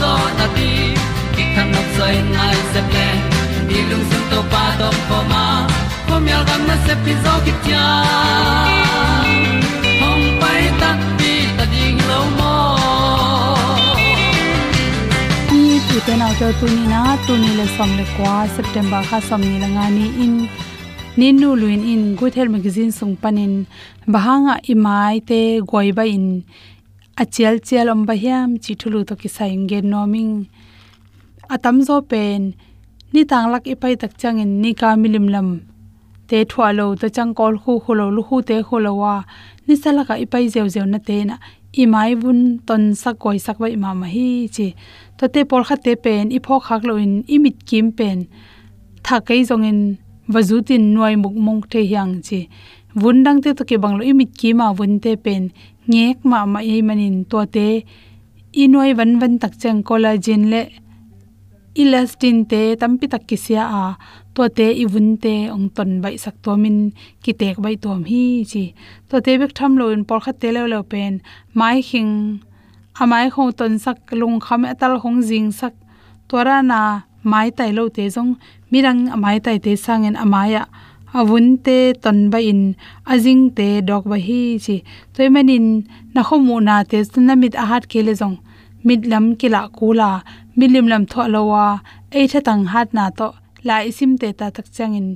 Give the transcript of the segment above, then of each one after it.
zo na ti ki kan nok sai nai se ple ni lung sun to pa do po ma. Po mi al gam na se pi zo ki tia hong pai ta pi ta ding lo mo ni tu te nau te tu ni na tu ni le som le kwa september kha som ni la nga ni in. Ninu luin in good health magazine sung panin bahanga imai te goiba in achial chial om bahiam chi thulu to ki saing gen noming. Atam zo pen, ni tang lak ipai tak chang in ni ka milim lam. Te thwalo to chang kol khu khulo lu khu te kholowa ni salaka ipai zeu zeu na te na imai bun ton sak koi sak bai ma ma hi chi. To te por kha te pen, i pho khak lo in imit kim pen. Tha kai zong in wazutin noi muk mong the hyang chi vundang te to ke banglo imit ki ma vun te pen. Ngek ma ma ei manin to te. Inoi van van tak chang collagen le. Elastin te, tampi tak kisia a. To te ibun te, ong ton bai sak to min. Ki tek bai tom hi, chi. To te bek tham lo in por kha te lo lo pen. Mai hing amai khong ton sak lung kham e atal hong jing sak. Tora na mai tai lo te jong mirang amai tai te sangen amaya avun te ton ba in ajing te dok ba hi chi. Toy manin na khomu na te na mit a hat kele jong mit lam kila kula milim lam tho lowa ei tha tang hat na to, la isim te ta tak changin.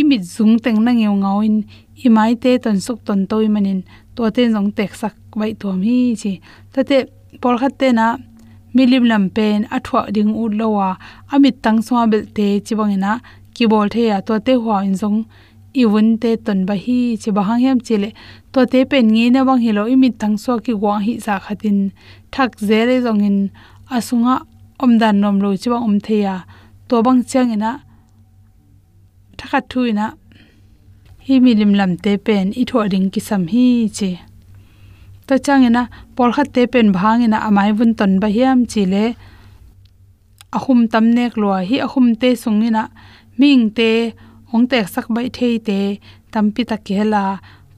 Imit zung teng na ngeu ngawin, imai te ton suk ton toy manin to te jong tek sak bai to mi chi. Ta te por khat te na milim lam pen athwa ding u lowa amit tang swa bel te chiwangena ki bol the ya, to te hwa in zong, i wun te ton ba hi, che ba hang hem chile to te pen ngi na wang hilo imit tang so ki wa hi za khatin thak zere zong in asunga omdan nom lo chi bang om the ya, to bang chang ina thakha thuina hi milim lam te pen, i tho ring ki sam hi chi to changena por khat te pen bhangena amai bun ton ba hiam chile ahum tam nek lo hi ahum te sungina ming te ong tek sak bai thei te tampi ta kela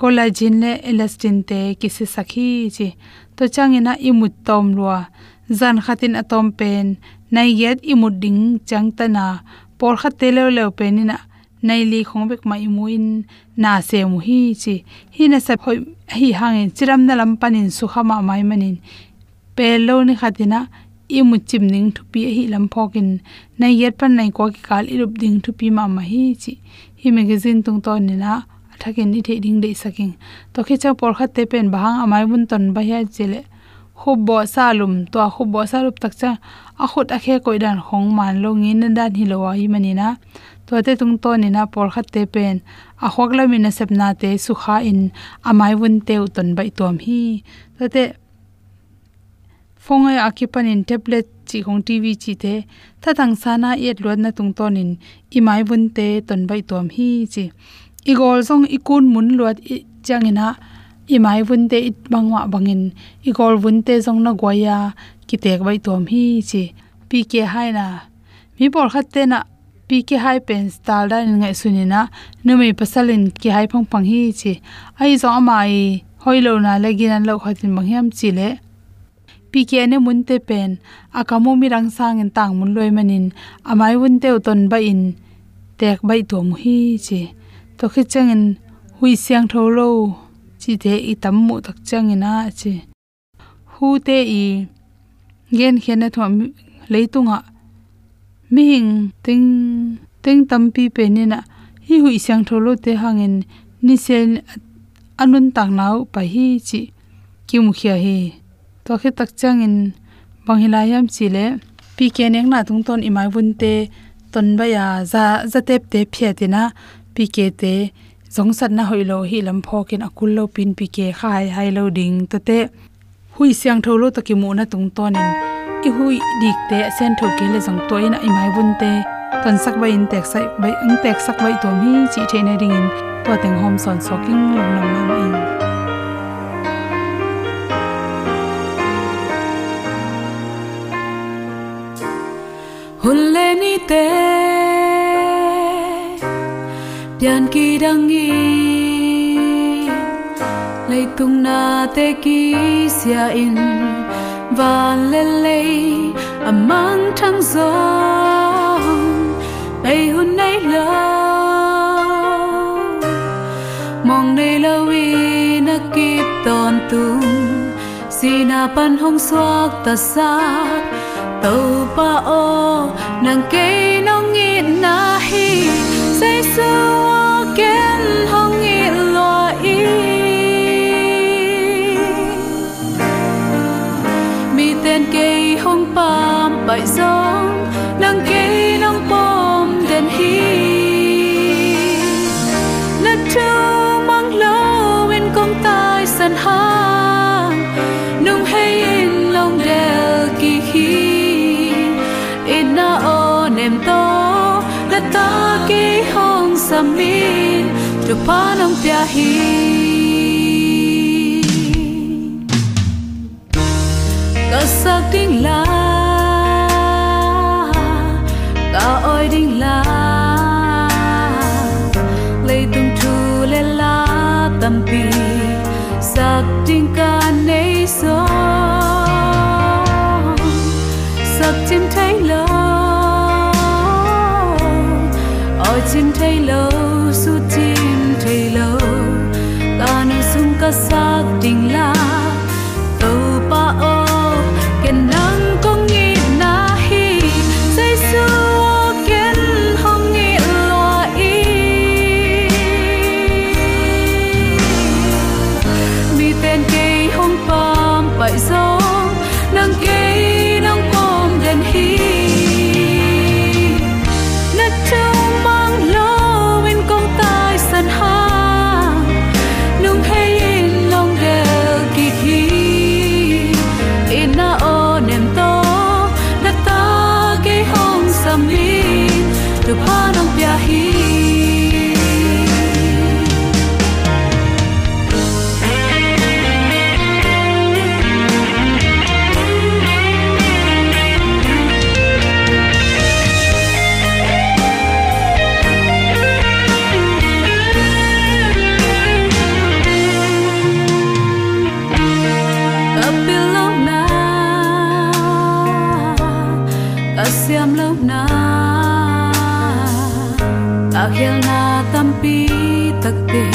collagen le elastin te kisi sakhi chi. To changena imut tom lua. Zan khatin atom pen nai yet imut ding changtana por khat te le le penina nei li khong bek imu in, na se mu hi chi. Hi na sa phoi hi hangin chiram na lam panin su khama mai manin. Pe lo ni khatina i mu chim ning thu pi hi lam phokin nei yet pan nai ko ki kal irup ding thu pi ma ma hi chi. Hi magazine tung to ni na thakin ni the ding dei saking. To khe cha por khat te pen bahang amai bun ton ba ya chile khubbo salum to khub khubbo salup tak cha. A khut a khe koi dan khong man lo ngin na dan hi lo wa hi mani na. To te tung to ni na por khat te pen. A khok la min sep na te su kha in. Amai bun te uton bai tom hi. To te fongai akipan in tablet chi hong tv chi te tha thang sana yet lot na tung ton in imai bun te ton bai tom hi chi. Igol song kun mun lot i imai bun te it bangwa bangin igol bun te jong na goya ki tek bai tom hi chi. Pk haina mi por khat te na pk hai pen style da ngai sunina numi pasalin ki hai phang phang hi chi. Ai zo amai hoilo na legin an lo khatin mangyam chi le pk ne mun te pen akamu mi rang sang en tang mun loi manin amai un te ton ba in tek bai to mu hi che to khi chang en hui siang tho lo chi te i tam mu tak chang changina che hu te i, gen khena thom leitunga. Mi hing ting ting tampi pe ni na hi hui siang tho lo te hangin ni sen anun tak nau pa hi chi. Ki khia hi to khe tak chang in bang hilayam chile pk nek na tung ton imai bun te ton ba ya za za tep te phe te na pk te zong sat na hoilo hi lam phokin akul lo pin pk khai hai lo ding to te. Hui siang tholo to ki mu na tung tonin ki hui dik te sen tho ke le zong to in imai bun te. Ton sak ba in tek sai ba ang tek sak bai to mi chi the na ding in to teng hom son soking long nam nam in. Hulle ni te pian ki dang i lấy tung na te ki sia in. Và lê lê amang thang gió bay hun nay lo mong nay lâu vi na kịp ton tung sina pan hong xoak ta sak tàu pa ô nàng cây nong nghĩ na hi say sưa ken hong nghĩ lo mi tên cây hong pam bại gió nàng cây nong pom đèn hi nem ta ki hong samin tu pa nong pia hi ka sak ding la ka oi ding la. Lay tung thu le la tam pi sak ding ka dại dỗ takte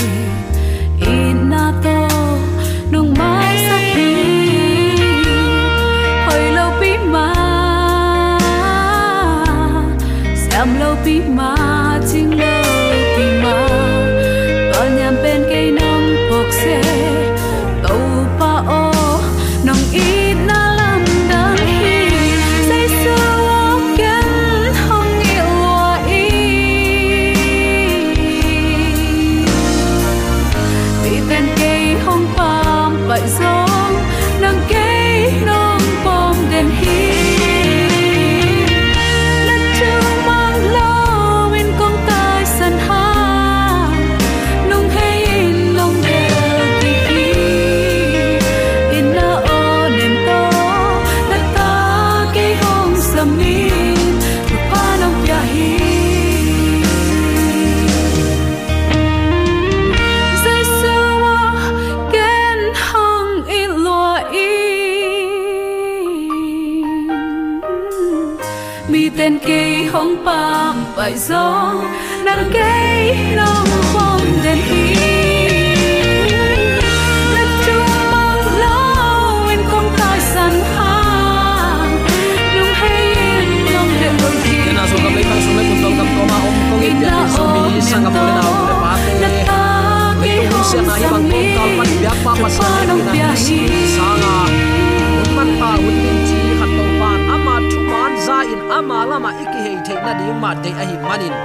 khat to pan ama thu man za in ama lama thế na ding ma te a hi manin.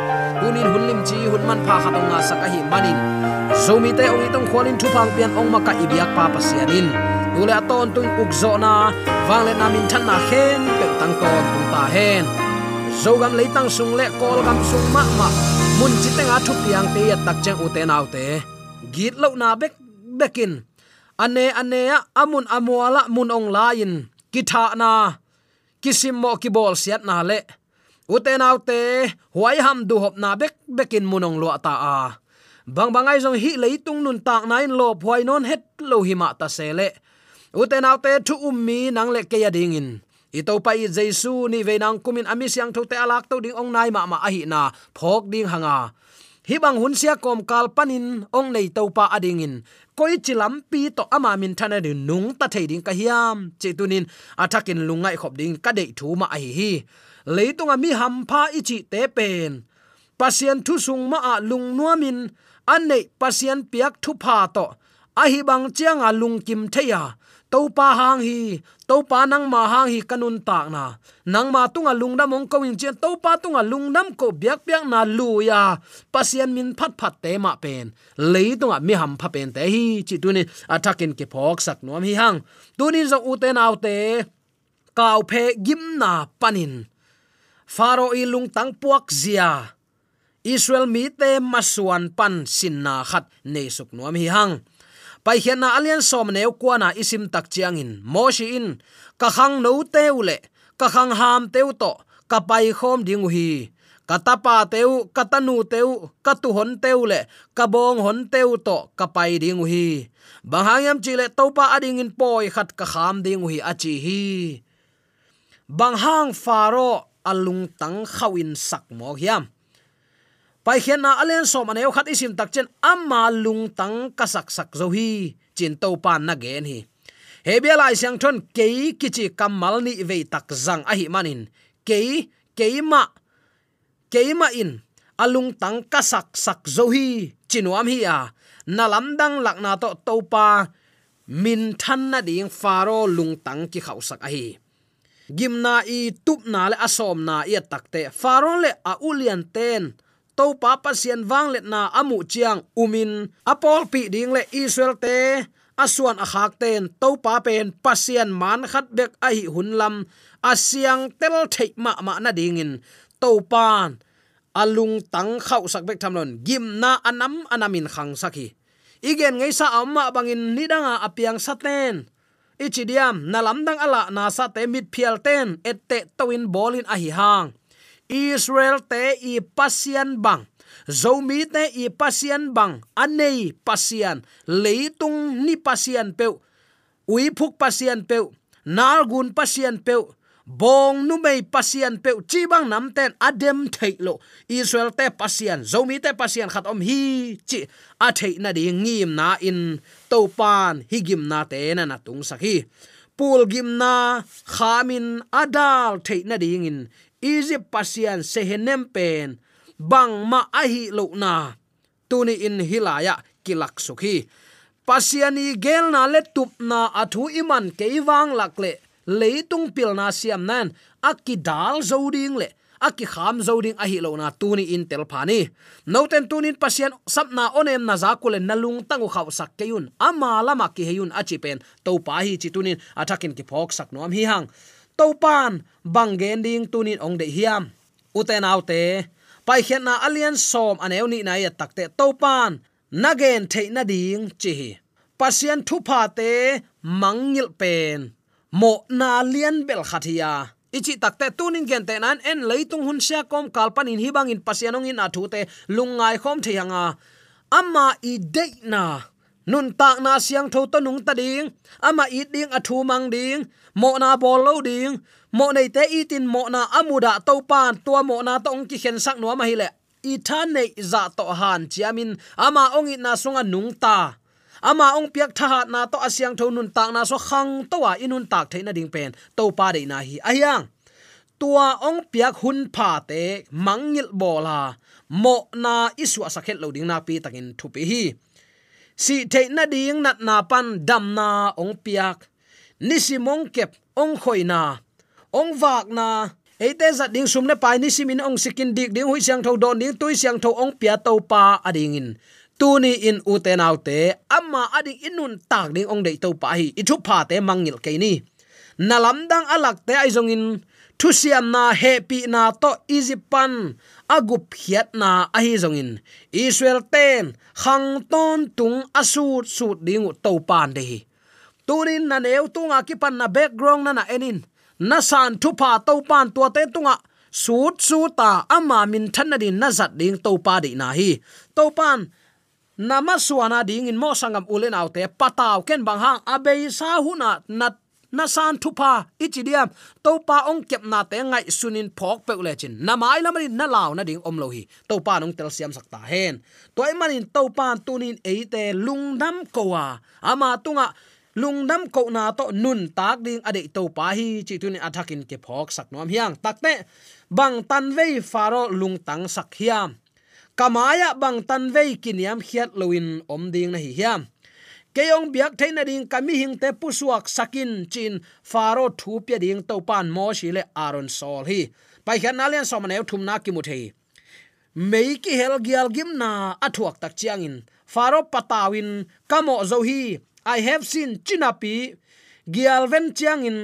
Unin hun lim chi hun man pha khat nga sak a hi manin. Zomi te ong itong khwalin thu phang pian ong maka ibiak pa in, sianin. Tule aton tung uk zo na wangle na min than na hen pe tang ton tung ta hen. Zogam leitang sung le kol gam sung ma ma mun chitenga thu piang te ya tak chang ute nau te. Git lo na bek bekin. Ane ane ya amun amwala mun ong lain. Kitha na kisim mo ki bol siat na le ute nau huai ham du hop na bek bekin munong lo ta a. Bang bangai jong hi leitung nun tak nain lo phoi non het lo hi ma ta sele le. Ute thu ummi nang le ke ya ding in. Ito pa i jesu ni ve nang kumin ami siang thote alak to ding ong nai ma ma a hi na phok ding hanga. Hi bang hun sia kom kal panin ong nei to pa ading in. Koi chilam pi to ama min thana din nung ta thei ding ka hiam. Che tunin athakin lungai khop ding ka dei thu ma a hi hi leitung ami ham pha ichi te pen. Pasien thu sung ma a lung nuamin, an nei pasien piak thu pha to. A hi bang chiang a lung kim theya to pa hang hi to pa nang ma hang hi kanun tak na. Nang ma tunga lungdam mong ong in chen to pa tunga lungdam ko biak biak na lu ya. Pasien min phat phat te ma pen. Lei tunga mi ham pha pen te hi. Chi tunin atakin ke phok sak nom hi hang. Tunin zo u te nau te kaw phe gim na panin faro i lung tang puak zia. Israel mi te masuan pan sin na khat nei suk nuam hi hang. Pai hian na alian som neu kwana isim tak chiang in moshi in. Ka khang no teule ka khang ham teu to. Ka pai khom ding hi. Ka tapa teu ka tanu teu ka tu hon teule ka bong hon teu to. Ka pai ding hi. Banghayam chile topa ading in poi khat ka kham ding hi achi hi. Banghang faro alung tang khawin sak mo hiam. Pai khian na alen som aneu khat isim tak chen amma lung tang kasak sak zo hi, chin to pan na gen hi. He bia lai siang thon ke kichi kamal ni ve tak zang a hi manin. Ke ke ma ke ma in alung tang kasak sak zo hi, chinuam hi a. Na lam dang lak na to to pa, min than na ding faro lung tang ki khau sak a hi gimna i tupna le asom na i takte faron le a ulian ten. To pa pasien wang let na amu chiang umin. Apol pi ding le israel te. Asuan a khak ten. To pa pen pasien man khat bek a hi hun lam. Asiang tel thei ma ma na dingin to pan alung tang khau sak bek thamlon gim na anam anamin khang saki. Igen ngei sa amma bangin nidanga apiang saten ichidiam, nalamdang ala na sa te mit phial ten ette towin bolin a hi hang. Israel te i pasian bang. Zomi te i pasian bang. Anei pasian. Leitung ni pasian pe ui phuk pasian pe nargun pasian pe bong nu mei pasian pe chi bang nam ten adem thei lo. Israel te pasian, zomi te pasian khat om hi chi a thei na ding ngim na in to pan hi gim na te na na tung sakhi pul gim na khamin adal thei na ding in egypt pasian sehenem pen, bang ma a hi lo na. Tuni in hilaya kilak sukhi pasiani gel na le tup na athu iman ke wang lak le leitung pilna siam nan akki dal zoding le aki kham zoding a hi lo na tuni in tel phani noten tunin pasien sapna onem na zakule nalung tangu khaw sak keyun ama lama ki heyun achi pen. To pa hi chi tunin athakin ki phok sak nom hi hang. To pan bangen ding tunin ong de hiam. Uten autte pai khet na alien som aneu ni na ya takte to pan nagen theina ding chi pasien thu pha te mangil pen mo na lian bel khathia. Ichi takte tunin gen te nan en leitung hun sia kom kalpan in hibang in pasianong in athu te lungai khom theyanga amma i de na. Nun tak na siang tho to nung ta ding. Ama i ding athu mang ding. Mo na bol lo ding. Mo nei te i tin mo na amuda to pan tua mo na tong ki khen sak no ma hi le. I than nei za to han chiamin. Ama ong i na sunga nung ta ama ong piak tha na to asyang tho nun tak na so khang to wa inun tak theina ding pen. To pa de na hi ayang. Tua ong piak hun pha te mangil bola mo na isu asakhet lo ding na pi takin thu pi hi. Si theina ding nat na pan dam na ong piak. Nisi mong kep ong khoina ong vak na. Eite za ding sumne pai ni min ong sikin dik ding hui siang tho don ding tui siang tho ong pia to pa ading in tuni in uten autte amma adi inun tak ding ong dei to pa hi ithu pha te mangil ke ni. Nalamdang alak te aizong in thusiam na happy na to izipan, agup hiat na ahi zongin israel ten khang ton tung asut sut ding to pan de tunin na neu tunga ki pan na background na na enin. Na san thu pa to pan tua te tunga, sut su ta ama min than na din na zat ding to pa de na hi. To pan nama suana ding in mo sangam ulen autte pataw ken bang hang abei sa huna nat na san thupa ichidiam to pa ong kep na te ngai sunin phok pe le chin. Na mai lamari na law na ding om lo hi. To pa nong tel siam sakta hen. Toy manin to pa tunin eite lungdam kowa. Ama tunga lungdam ko na to nun tak ding ade to pa hi chi tuni athakin ke phok sak nom hiang. Takte bang tan vei faro lungtang sak hiam kamaya bang tan vei kiniam hiat loin om ding na hi hiam. Keong biak theina ding kami hing te pusuak sakin chin faro thu pya ding to pan mo shi le aron sol hi. Pai khan na len som ne thum na ki mu thei. Mei ki hel gial gim na athuak tak chiang in. Faro patawin kamo zo hi. I have seen chinapi gial ven chiang in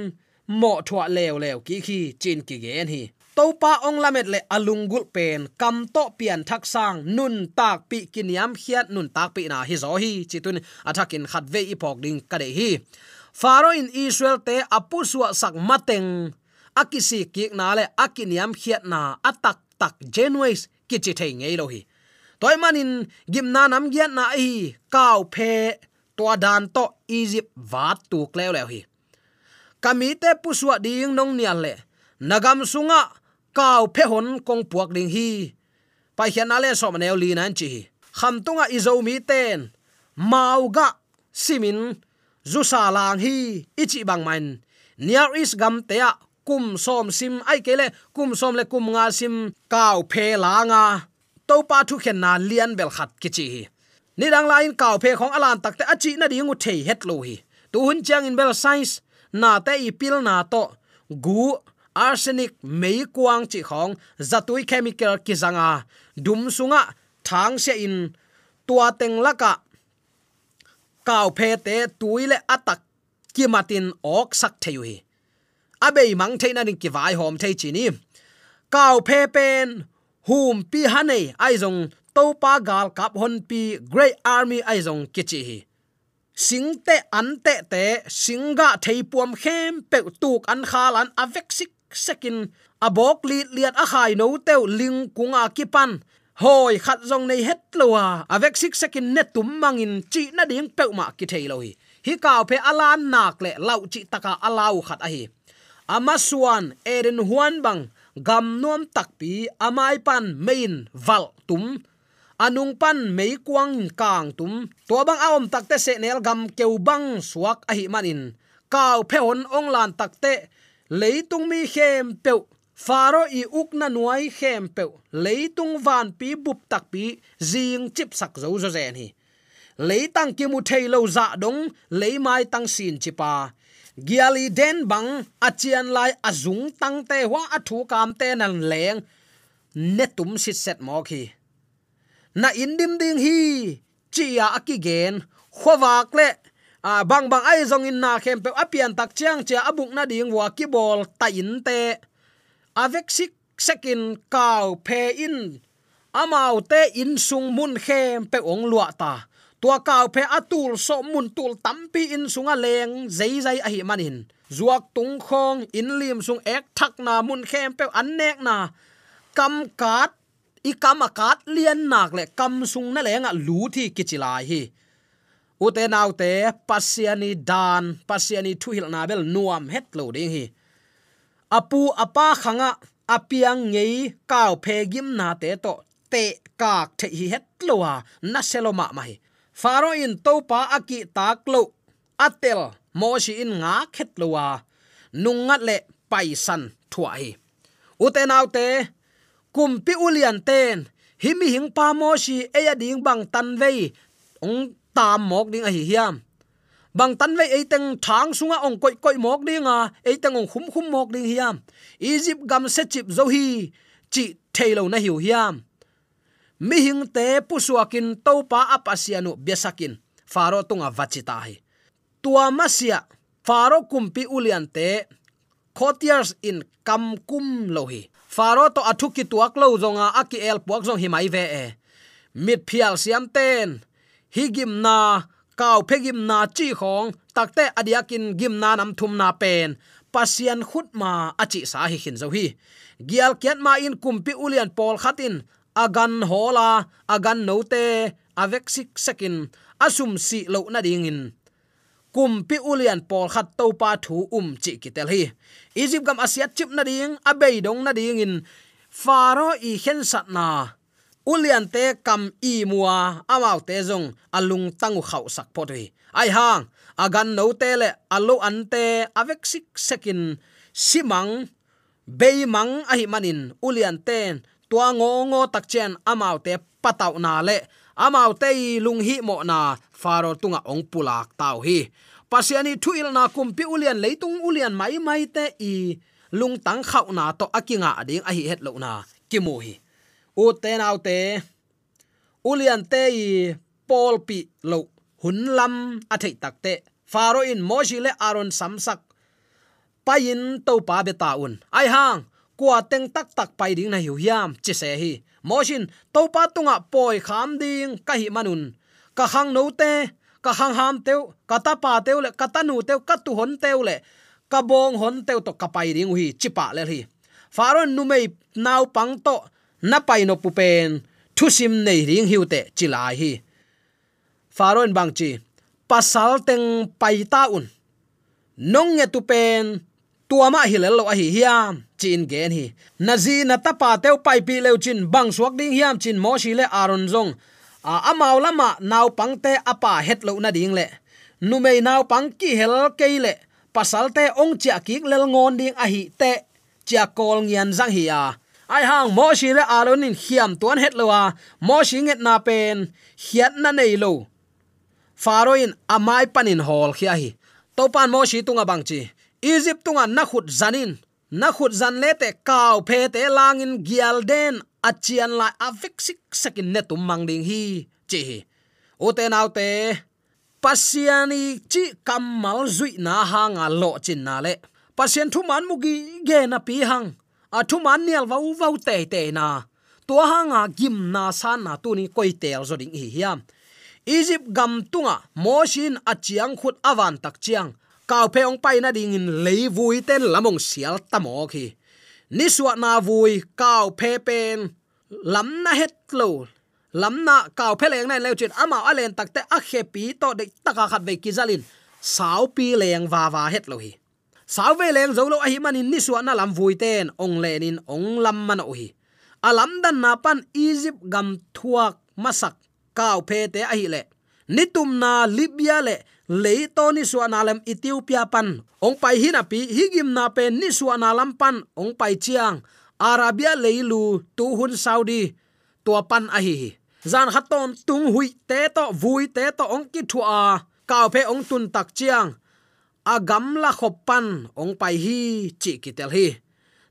mo thwa lew lew ki khi chin ki gen hi topa ong lamet le alungul pen kam to pian thak sang, nun tak pi kiniam khiat nun tak pi na hi zo hi chitun athakin khat ve ipok ding ka de hi. Faro in israel te apu suwa sak mateng akisi ki na le akiniam khiat na atak tak genways ki chi thei ngei lo hi. Toy manin gimna nam giat na hi kaw phe to dan to egypt wat tu kleo lew hi kamite puswa ding nong nial le. Nagam sunga kaw phe hon kong puak ding hi. Pai hian ale som neu li nan chi kham tunga izo mi ten. Mauga simin, zu sa lang hi ichi bang man. Near is gam te a kum som sim, ai kele kum som le kum nga sim kaw phe la nga. To pa thu khen na lian bel khat ki chi ni dang lain kaw phe khong alan takte achi na dingu thei het lo hi. Tu hun chang in bel science na te i pil na to gu, arsenic mei kuang chi khong zatui chemical ki zanga dum sunga thang se in. Tua teng laka kaw phe te tuile atak ki matin ok sak theu hi abei mang theina ning ki vai hom thei chi ni. Kaw phe pen hum pi hanei aizong topa gal kap hon pi great army aizong kichi hi singte ante te singa theipuam khem pe tuk an khalan avek sik sekin abok li liat a khai no teu ling kunga kipan hoi khat jong nei het lowa avek à, à sik sekin net tum mangin chi na ding pe ma ki thei lo hi hi kaw phe alan nak le lau chi taka alau à khat a hi ama suan eren huan bang gam nuam takpi amai pan, main val tum anung pan mei kwang kang tum. To bang aom takte se nel gam keu bang suak ahi manin. Kaw phehon ong lan takte leitung mi khem peu. Faro i uk na nuai khem peu. Leitung van pi bup tak pi jing chip sak zo zo zen hi. Leitang ki mu thei lo za dong leimai tang sin chipa giali den bang achian lai azung tang te wa athu kam te nan leng. Netum sit set mo khi na indim ding hi chia akigen khowak le, a bang bang ai zong in na khem pe apian tak chiang cha abuk na ding wa ki bol, ta in te. Avek sik sekin kaw phe in amau te in sung mun khem pe ong lua ta. Tua kaw phe atul so mun tul tampi in sunga leng, zai zai a hi manin zuak tung khong, in lim sung ek thak na mun khem pe an nek na. Kam kat i kam akat lian nak le, kam sung na lenga lu thi kichilai hi. Ute nau te pasiani dan pasiani thuhil na bel nuam het lo ding hi. Apu apa khanga apiang ngei kaw phe gim na te to, te kak the hi het lowa na seloma mai faro in to pa aki tak lo atel mo shi in nga khet lowa nungat le paisan thua hi. Uten autte kumpi ulian ten. Himi hing pa mo shi eya ding bang tan vei, ong tam mok ding a hi hiam. Bang tan vei e teng thang sunga ong koi koi mok ding a e teng ong khum khum mok ding hiam. Egypt gam se chip zo hi, chi thailo na hiu hiam. Mi hing te pusuakin topa apasianu besakin faro tunga vachita hi. Tua masia faro kumpi ulian te khotiers in kam kum lohi faro to athuki tuak lo zonga aki el puak zong hi mai ve e. Mit phial siam ten. Hi gim na, kaw phegim na chi khong takte adiakin gim na nam thum na pen. Pasian khut ma achi sa hi khin zo hi. Gial kiat ma in kumpi ulian pol khatin. Agan hola, agan note avek sik sekin. Asum si lo na ding in kumpi ulian pol khat to pa thu um chi kitel hi. Egypt gam asia chip na ding abei dong na ding in faro i khen sat na. Ulian te kam i mua amau te zong, alung tangu khau sak potri ai hang, agan no te le alo ante avek sik sekin simang beimang ahi manin. Ulian ten tua ngo ngo tak chen amau te patau na le amau te lung hi mo na faro tunga ong pulak tau hi. Pasiani thuil na kumpi ulian leitung ulian mai mai te i lung tang khau na to akinga ading a hi het lo na kimu hi. U te nau te, ulian te i pol pi lo hun lam a thei tak te. Faro in moji le aron samsak payin to pa beta un. Ai hang kwa teng tak tak pai ding na hiu hiam chi se hi moshin to pa tunga poi kham ding, ka hi manun. Ka hang no te, ka hang ham teu, ka ta pa teu le, ka ta nu teu, ka tu hon teu le, ka bong hon teu to ka pai ring hi chi pa le hi faron nu mei nau pang to, na pai no pu pen, thu sim nei ring hiu te chi lai hi. Faron bang chi, pasal teng pai ta un. Nong nge tu pen tuama hilel lo a hi hiam, chin gen hi. Nazi na tapa teu pai pi leu chin bang suak ding hiam chin mo shi le aron zong. A amau lama naw pangte apa het lo na ding le. Nu mei naw pang ki hel ke le. Pasal te ong chia ki lel ngon ding a hi te. Chia kol ngian zang hi a. Ai hang, mo shi le aron in hiam tuan het lo a. Mo shi nget na pen. Hiat na nei lo. Faroin amai panin hol khia hi. Topan mo shi tunga bang chi egypt tunga na khut zanin. Na khut zan le te kaw phe te langin gial den. Achian la avik sik sakin ne tum mang ding hi. Chi o te nau te, pasiani chi kamal zui na hanga lo chin na le. Pasien thu man mugi ge na pi hang. A thu man nial vau vau te te na. To hanga gim na san na tu ni koi tel zo ding hi hiam. Egypt gam tunga moshin achiang khut awan tak chiang kaw pe ong pai na ding in lei vui ten lamong sial tamo khi ni suwa na vui kaw pe pen lam na het lo. Lam na kaw pe leng nai leo chin ama alen takte a khe pi to de taka khat ve kizalin. Sau pi leng wa wa het lo hi sau ve leng zo lo a hi manin ni suwa na lam vui ten ong lenin ong lam man o hi alam dan na pan egypt gam thuak masak kaw pe te a hi le nitum na libya le lấy to ni su na lam ethiopia pan. Ong pai hin api higim na pen ni su na lam pan. Ong pai chiang. Arabia leilu tu hun saudi. Tua pan a hi zan haton tung hui te to, vui te to ong ki thua. Kaw phe ong tun tak chiang. Agam la khop pan. Ong pai hi chi ki tel hi.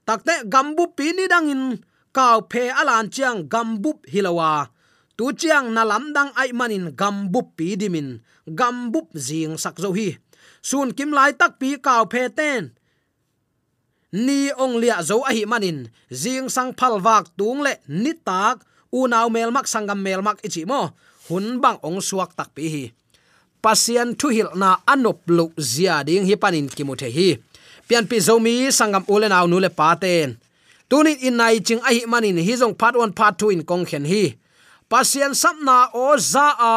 Takte gambu pi ni dangin kaw phe alan chiang gambu hilawa tu chiang na lam dang ai manin gambu pi dimin. Gambup jing sak zo hi. Sun kim lai tak pi kaw phe ten. Ni ong lia zo a hi manin. Jing sang phal wak tung le ni tak. U naw mel mak sangam mel mak ichi mo. Hun bang ong suak tak pi hi. Pasian thu hil na anop lu zia ding hi panin kimuthe hi. Pian pi zomi sangam ule naw nu le pa ten. Tunin in nai ching a hi manin. Hi jong part 1 part 2 in kong khen hi pasian sapna o za a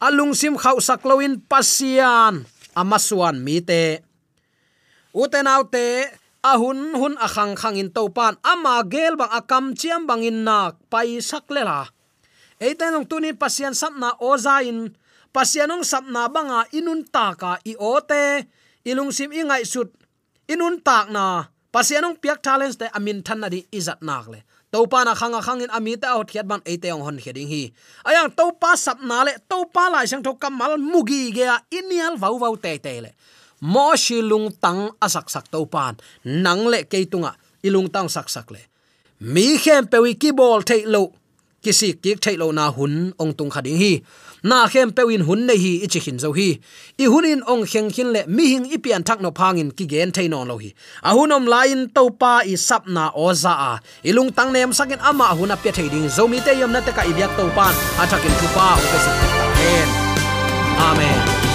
alung sim khau sakloin pasian amasuan mi te. Uten autte ahun hun akhang khang in topan ama gel bang akam chiam bang in nak, pai sak le la eiten ong tunin pasian sapna oza in pasianong sapna banga inun taka i ote ilung sim ingai sut. Inun tak na. Pasianong piak talents te amin than na di izat nak le topa na khanga khangin ami ta out khiat ban ate ong hon kheding hi. Ayang topa sap na le topa lai sang tho kamal mugi ge a inial vau vau te te le. Mo shilung tang asak sak topan nang le ke tunga ilung tang sak sak le. Mi khem pe wi ki bol thei lo kisi kik thei lo na hun ong tung khading hi na khem pewin hun nei hi ichi hin zo hi. I hunin ong kheng khin le mi hing ipian thak no phangin ki gen thein non lo hi. A hunom lain to pa i sap na oza a. Ilung tang nem sakin ama huna pe thei ding. Zo mi te yom na te ka ibyak to pan athakin thu pa. O ka si amen.